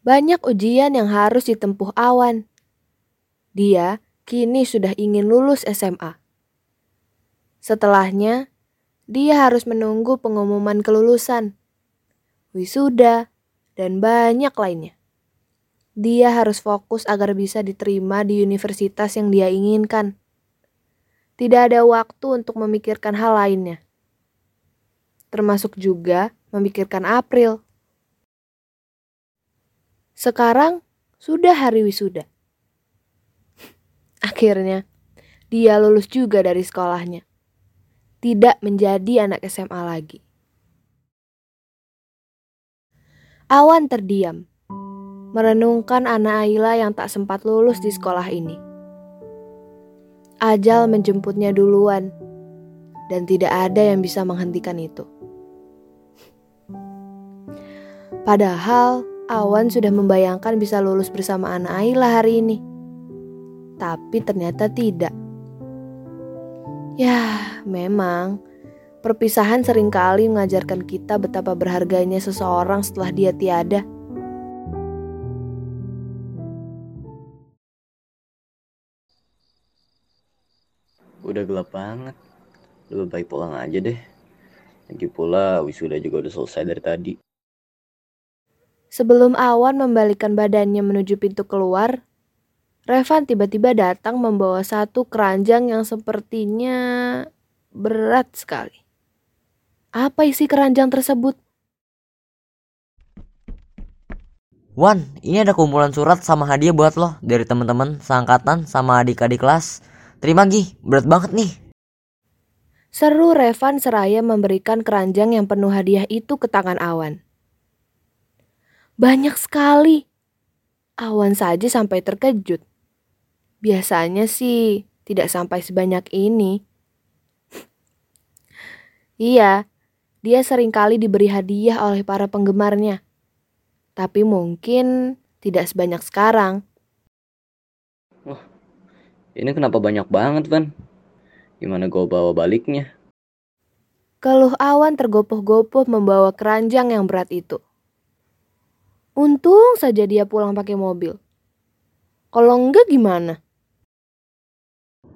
Banyak ujian yang harus ditempuh Awan. Dia kini sudah ingin lulus SMA. Setelahnya, dia harus menunggu pengumuman kelulusan, wisuda, dan banyak lainnya. Dia harus fokus agar bisa diterima di universitas yang dia inginkan. Tidak ada waktu untuk memikirkan hal lainnya, termasuk juga memikirkan April. Sekarang sudah hari wisuda. Akhirnya, dia lulus juga dari sekolahnya. Tidak menjadi anak SMA lagi. Awan terdiam, merenungkan anak Ayla yang tak sempat lulus di sekolah ini. Ajal menjemputnya duluan, dan tidak ada yang bisa menghentikan itu. Padahal Awan sudah membayangkan bisa lulus bersama anak Ayla hari ini. Tapi ternyata tidak. Ya, memang perpisahan sering kali mengajarkan kita betapa berharganya seseorang setelah dia tiada. Udah gelap banget. Lebih baik pulang aja deh. Lagi pula wisuda juga udah selesai dari tadi. Sebelum Awan membalikkan badannya menuju pintu keluar, Revan tiba-tiba datang membawa satu keranjang yang sepertinya berat sekali. Apa isi keranjang tersebut? Wan, ini ada kumpulan surat sama hadiah buat lo dari teman-teman seangkatan sama adik-adik kelas. Terima Gi, berat banget nih. Seru Revan seraya memberikan keranjang yang penuh hadiah itu ke tangan Awan. Banyak sekali. Awan saja sampai terkejut. Biasanya sih tidak sampai sebanyak ini. iya, dia sering kali diberi hadiah oleh para penggemarnya. Tapi mungkin tidak sebanyak sekarang. Wah, ini kenapa banyak banget, Van? Gimana gue bawa baliknya? Keluh awan tergopoh-gopoh membawa keranjang yang berat itu. Untung saja dia pulang pakai mobil. Kalau enggak gimana?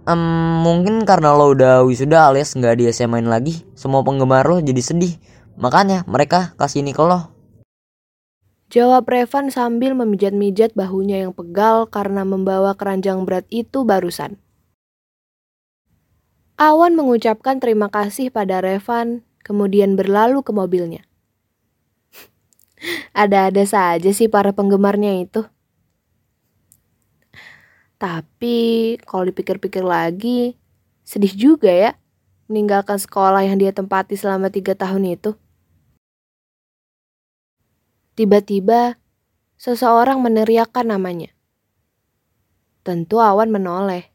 Um, mungkin karena lo udah wisuda alias nggak di SMA lagi, semua penggemar lo jadi sedih. Makanya mereka kasih ini ke lo. Jawab Revan sambil memijat-mijat bahunya yang pegal karena membawa keranjang berat itu barusan. Awan mengucapkan terima kasih pada Revan, kemudian berlalu ke mobilnya. Ada-ada saja sih para penggemarnya itu. Tapi kalau dipikir-pikir lagi, sedih juga ya meninggalkan sekolah yang dia tempati selama tiga tahun itu. Tiba-tiba, seseorang meneriakkan namanya. Tentu Awan menoleh,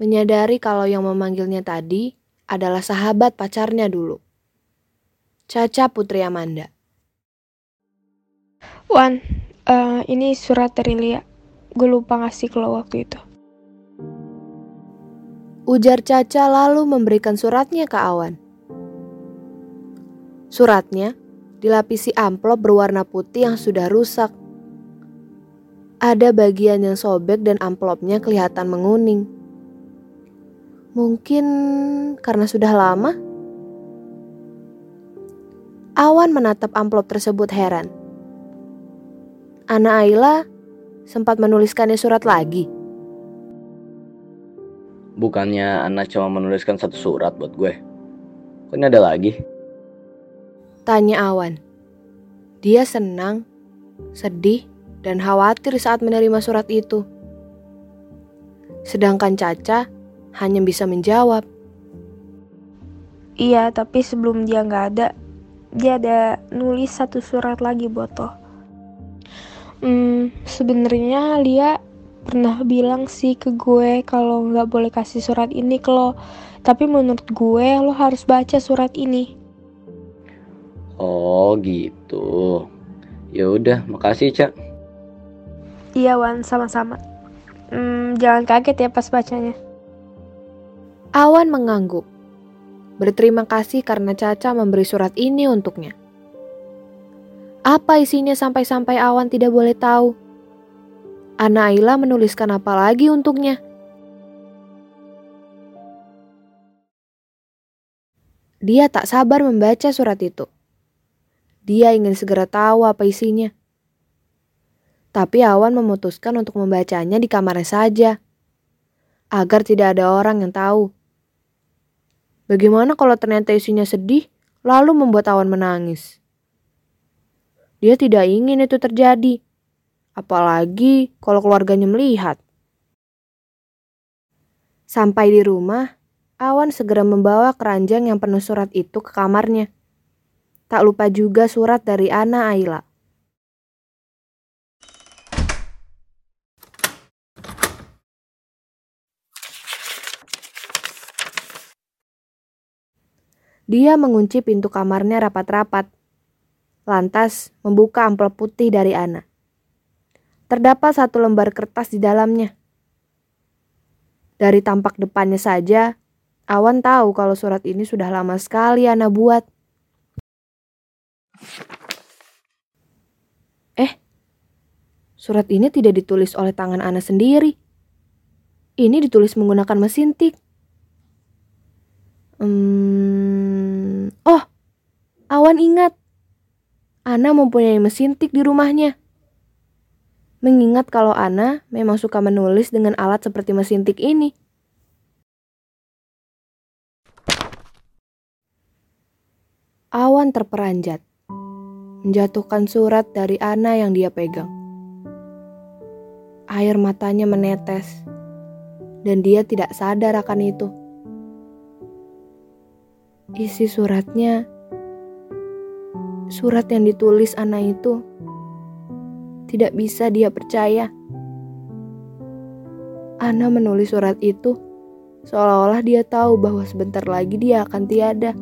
menyadari kalau yang memanggilnya tadi adalah sahabat pacarnya dulu. Caca Putri Amanda. Wan, uh, ini surat dari Lia. Gue lupa ngasih ke lo waktu itu. Ujar Caca lalu memberikan suratnya ke Awan. Suratnya dilapisi amplop berwarna putih yang sudah rusak. Ada bagian yang sobek dan amplopnya kelihatan menguning. Mungkin karena sudah lama. Awan menatap amplop tersebut heran. Ana Ayla sempat menuliskannya surat lagi. Bukannya Ana cuma menuliskan satu surat buat gue. Kok ini ada lagi? Tanya Awan. Dia senang, sedih, dan khawatir saat menerima surat itu. Sedangkan Caca hanya bisa menjawab. Iya, tapi sebelum dia nggak ada, dia ada nulis satu surat lagi buat lo. Hmm, sebenarnya Lia pernah bilang sih ke gue kalau nggak boleh kasih surat ini ke lo. Tapi menurut gue lo harus baca surat ini. Oh gitu. Ya udah, makasih cak. Iya Wan, sama-sama. Hmm, jangan kaget ya pas bacanya. Awan mengangguk. Berterima kasih karena Caca memberi surat ini untuknya. Apa isinya sampai-sampai Awan tidak boleh tahu? Ana Aila menuliskan apa lagi untuknya? Dia tak sabar membaca surat itu. Dia ingin segera tahu apa isinya. Tapi Awan memutuskan untuk membacanya di kamarnya saja, agar tidak ada orang yang tahu. Bagaimana kalau ternyata isinya sedih, lalu membuat Awan menangis? Dia tidak ingin itu terjadi, apalagi kalau keluarganya melihat. Sampai di rumah, Awan segera membawa keranjang yang penuh surat itu ke kamarnya. Tak lupa juga surat dari Ana Aila. Dia mengunci pintu kamarnya rapat-rapat. Lantas membuka amplop putih dari Ana. Terdapat satu lembar kertas di dalamnya. Dari tampak depannya saja, Awan tahu kalau surat ini sudah lama sekali Ana buat. Eh, surat ini tidak ditulis oleh tangan Ana sendiri. Ini ditulis menggunakan mesin tik. Hmm, oh, Awan ingat. Ana mempunyai mesin tik di rumahnya. Mengingat kalau Ana memang suka menulis dengan alat seperti mesin tik ini. Awan terperanjat, menjatuhkan surat dari Ana yang dia pegang. Air matanya menetes, dan dia tidak sadar akan itu. Isi suratnya, surat yang ditulis Ana itu, tidak bisa dia percaya. Ana menulis surat itu seolah-olah dia tahu bahwa sebentar lagi dia akan tiada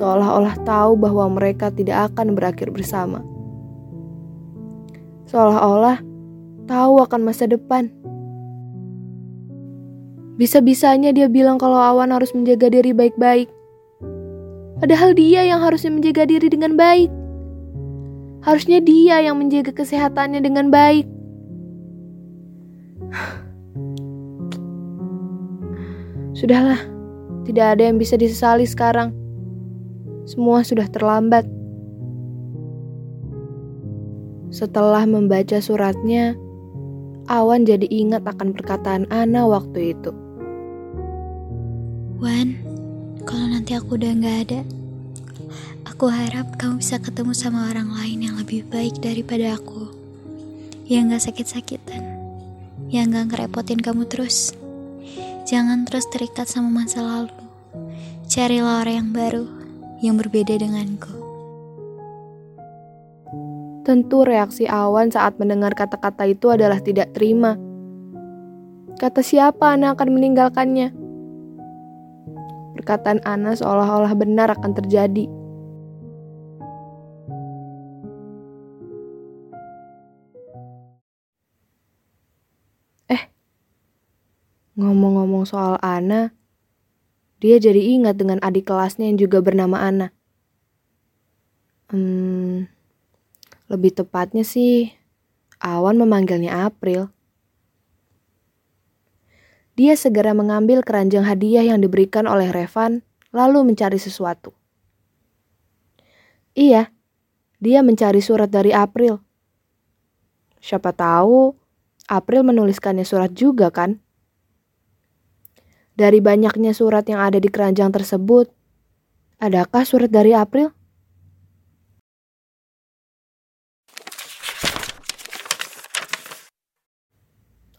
seolah-olah tahu bahwa mereka tidak akan berakhir bersama. Seolah-olah tahu akan masa depan. Bisa-bisanya dia bilang kalau Awan harus menjaga diri baik-baik. Padahal dia yang harusnya menjaga diri dengan baik. Harusnya dia yang menjaga kesehatannya dengan baik. Sudahlah, tidak ada yang bisa disesali sekarang semua sudah terlambat. Setelah membaca suratnya, Awan jadi ingat akan perkataan Ana waktu itu. Wan, kalau nanti aku udah nggak ada, aku harap kamu bisa ketemu sama orang lain yang lebih baik daripada aku. Yang gak sakit-sakitan, yang gak ngerepotin kamu terus. Jangan terus terikat sama masa lalu. Carilah orang yang baru yang berbeda denganku. Tentu reaksi Awan saat mendengar kata-kata itu adalah tidak terima. Kata siapa Ana akan meninggalkannya? Perkataan Ana seolah-olah benar akan terjadi. Eh, ngomong-ngomong soal Ana, dia jadi ingat dengan adik kelasnya yang juga bernama Ana. Hmm, lebih tepatnya sih, Awan memanggilnya April. Dia segera mengambil keranjang hadiah yang diberikan oleh Revan, lalu mencari sesuatu. Iya, dia mencari surat dari April. Siapa tahu April menuliskannya surat juga kan? Dari banyaknya surat yang ada di keranjang tersebut, adakah surat dari April?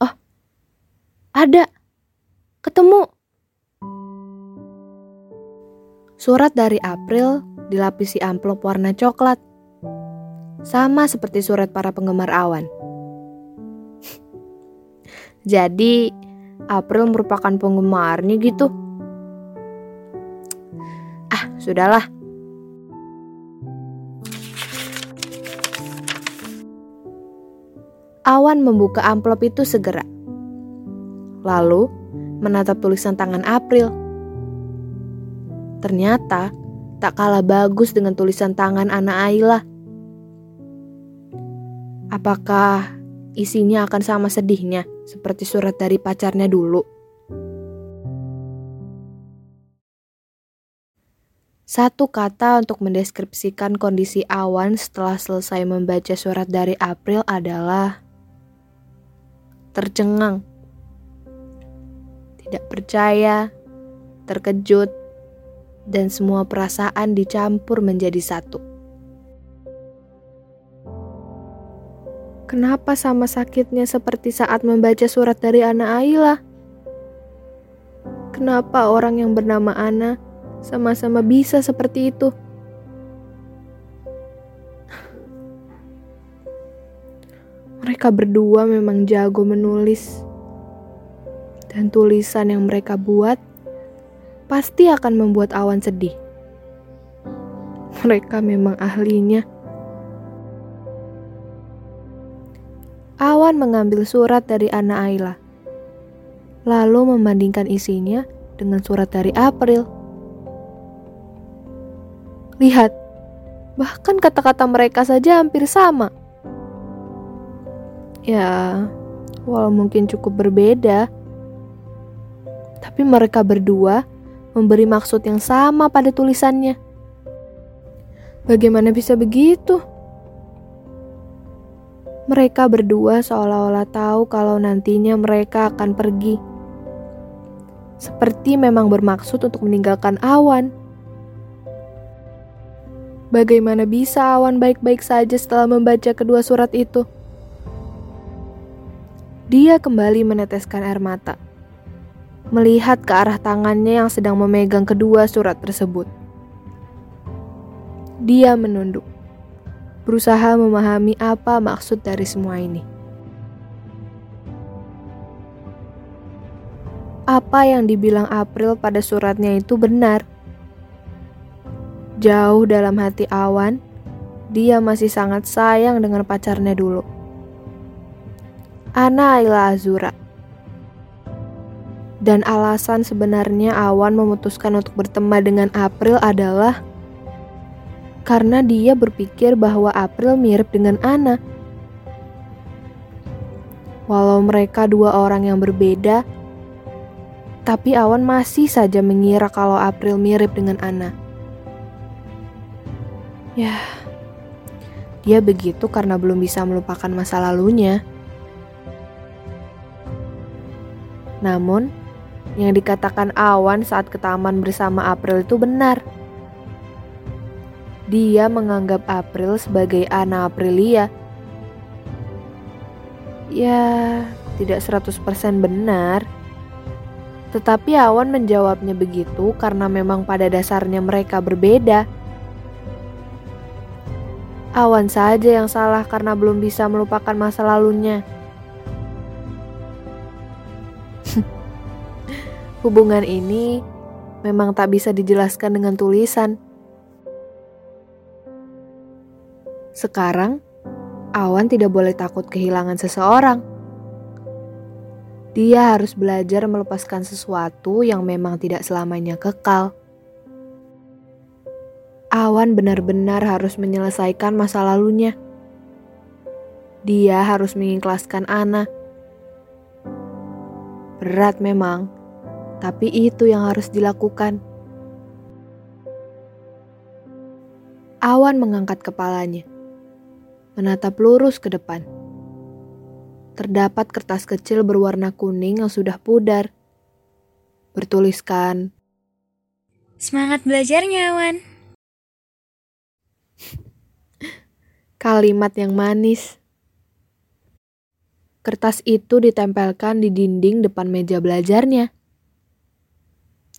Oh, ada. Ketemu. Surat dari April dilapisi amplop warna coklat. Sama seperti surat para penggemar awan. Jadi, April merupakan penggemarnya gitu. Ah, sudahlah. Awan membuka amplop itu segera. Lalu menatap tulisan tangan April. Ternyata tak kalah bagus dengan tulisan tangan Ana Ayla. Apakah isinya akan sama sedihnya seperti surat dari pacarnya dulu? Satu kata untuk mendeskripsikan kondisi Awan setelah selesai membaca surat dari April adalah tercengang, tidak percaya, terkejut, dan semua perasaan dicampur menjadi satu. Kenapa sama sakitnya seperti saat membaca surat dari Ana Aila? Kenapa orang yang bernama Ana sama-sama bisa seperti itu. Mereka berdua memang jago menulis, dan tulisan yang mereka buat pasti akan membuat awan sedih. Mereka memang ahlinya. Awan mengambil surat dari Ana Ayla, lalu membandingkan isinya dengan surat dari April. Lihat, bahkan kata-kata mereka saja hampir sama. Ya, walau mungkin cukup berbeda, tapi mereka berdua memberi maksud yang sama pada tulisannya. Bagaimana bisa begitu? Mereka berdua seolah-olah tahu kalau nantinya mereka akan pergi. Seperti memang bermaksud untuk meninggalkan awan. Bagaimana bisa Awan baik-baik saja setelah membaca kedua surat itu? Dia kembali meneteskan air mata, melihat ke arah tangannya yang sedang memegang kedua surat tersebut. Dia menunduk, berusaha memahami apa maksud dari semua ini. Apa yang dibilang April pada suratnya itu benar. Jauh dalam hati Awan, dia masih sangat sayang dengan pacarnya dulu. Ana Ayla Azura. Dan alasan sebenarnya Awan memutuskan untuk berteman dengan April adalah karena dia berpikir bahwa April mirip dengan Ana. Walau mereka dua orang yang berbeda, tapi Awan masih saja mengira kalau April mirip dengan Ana. Ya, dia begitu karena belum bisa melupakan masa lalunya. Namun, yang dikatakan Awan saat ke taman bersama April itu benar. Dia menganggap April sebagai Ana Aprilia. Ya, tidak 100% benar. Tetapi Awan menjawabnya begitu karena memang pada dasarnya mereka berbeda. Awan saja yang salah karena belum bisa melupakan masa lalunya. Hubungan ini memang tak bisa dijelaskan dengan tulisan. Sekarang, Awan tidak boleh takut kehilangan seseorang. Dia harus belajar melepaskan sesuatu yang memang tidak selamanya kekal. Awan benar-benar harus menyelesaikan masa lalunya. Dia harus mengikhlaskan Ana. Berat memang, tapi itu yang harus dilakukan. Awan mengangkat kepalanya, menatap lurus ke depan. Terdapat kertas kecil berwarna kuning yang sudah pudar. Bertuliskan, Semangat belajarnya, Awan. kalimat yang manis. Kertas itu ditempelkan di dinding depan meja belajarnya.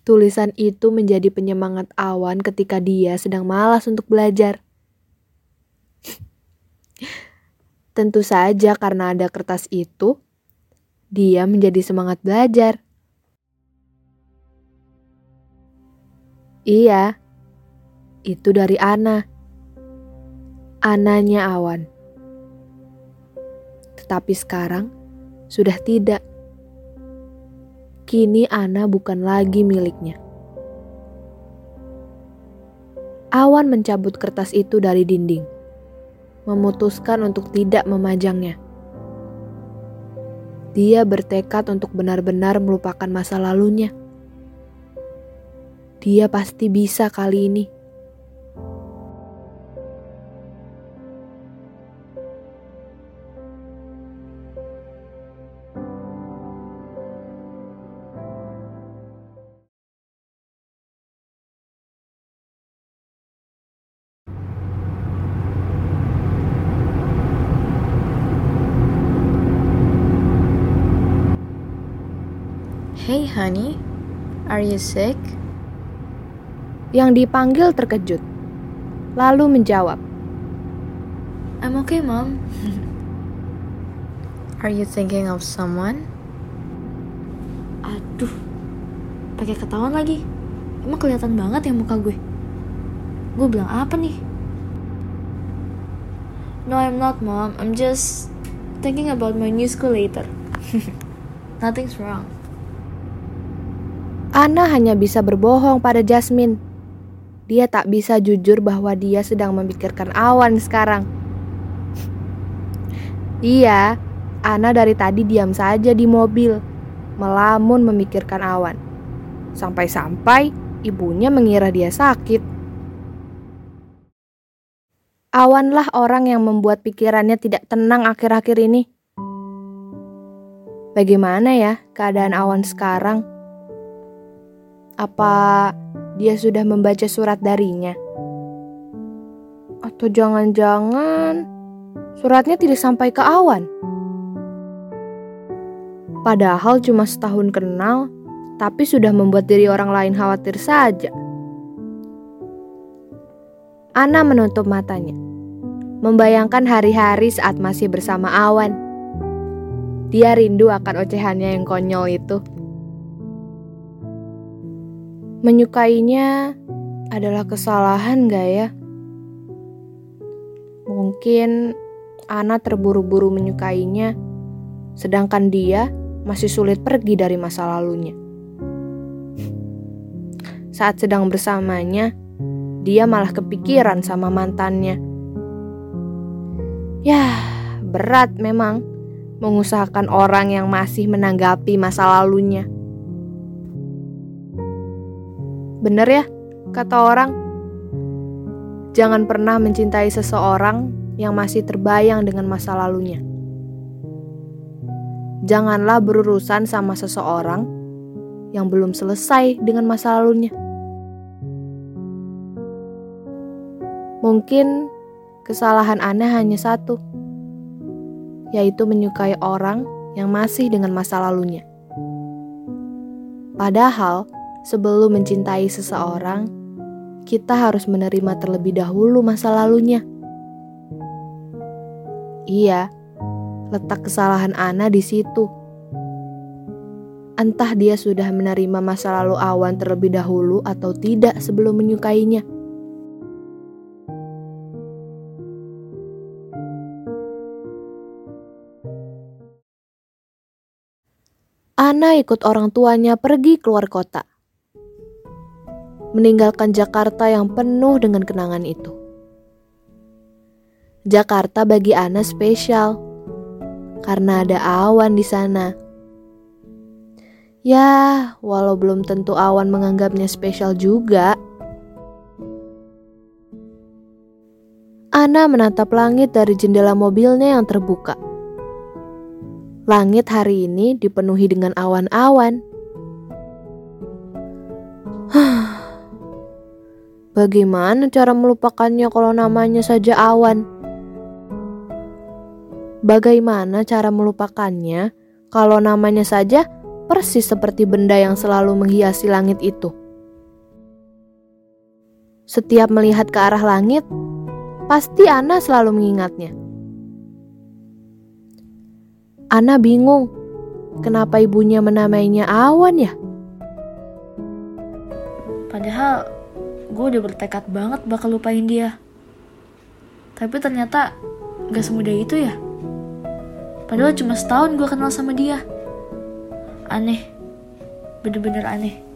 Tulisan itu menjadi penyemangat awan ketika dia sedang malas untuk belajar. Tentu saja karena ada kertas itu, dia menjadi semangat belajar. Iya, itu dari Ana ananya Awan. Tetapi sekarang sudah tidak. Kini Ana bukan lagi miliknya. Awan mencabut kertas itu dari dinding, memutuskan untuk tidak memajangnya. Dia bertekad untuk benar-benar melupakan masa lalunya. Dia pasti bisa kali ini. Honey, are you sick? Yang dipanggil terkejut, lalu menjawab, I'm okay, mom. are you thinking of someone? Aduh, pakai ketahuan lagi. Emang kelihatan banget ya muka gue. Gue bilang apa nih? No, I'm not, mom. I'm just thinking about my new school later. Nothing's wrong. Ana hanya bisa berbohong pada Jasmine. Dia tak bisa jujur bahwa dia sedang memikirkan awan sekarang. Iya, Ana dari tadi diam saja di mobil, melamun memikirkan awan. Sampai-sampai ibunya mengira dia sakit. Awanlah orang yang membuat pikirannya tidak tenang akhir-akhir ini. Bagaimana ya keadaan awan sekarang? Apa dia sudah membaca surat darinya? Atau jangan-jangan suratnya tidak sampai ke awan? Padahal cuma setahun kenal, tapi sudah membuat diri orang lain khawatir saja. Ana menutup matanya, membayangkan hari-hari saat masih bersama awan. Dia rindu akan ocehannya yang konyol itu. Menyukainya adalah kesalahan gak ya? Mungkin Ana terburu-buru menyukainya, sedangkan dia masih sulit pergi dari masa lalunya. Saat sedang bersamanya, dia malah kepikiran sama mantannya. Ya, berat memang mengusahakan orang yang masih menanggapi masa lalunya. Bener ya, kata orang. Jangan pernah mencintai seseorang yang masih terbayang dengan masa lalunya. Janganlah berurusan sama seseorang yang belum selesai dengan masa lalunya. Mungkin kesalahan Ana hanya satu, yaitu menyukai orang yang masih dengan masa lalunya. Padahal, sebelum mencintai seseorang, kita harus menerima terlebih dahulu masa lalunya. Iya, letak kesalahan Ana di situ. Entah dia sudah menerima masa lalu Awan terlebih dahulu atau tidak sebelum menyukainya. Ana ikut orang tuanya pergi keluar kota meninggalkan Jakarta yang penuh dengan kenangan itu. Jakarta bagi Ana spesial karena ada awan di sana. Ya, walau belum tentu awan menganggapnya spesial juga. Ana menatap langit dari jendela mobilnya yang terbuka. Langit hari ini dipenuhi dengan awan-awan. Bagaimana cara melupakannya kalau namanya saja awan? Bagaimana cara melupakannya kalau namanya saja persis seperti benda yang selalu menghiasi langit itu? Setiap melihat ke arah langit, pasti Ana selalu mengingatnya. Ana bingung, kenapa ibunya menamainya awan ya? Padahal gue udah bertekad banget bakal lupain dia. Tapi ternyata gak semudah itu ya. Padahal cuma setahun gue kenal sama dia. Aneh. Bener-bener aneh.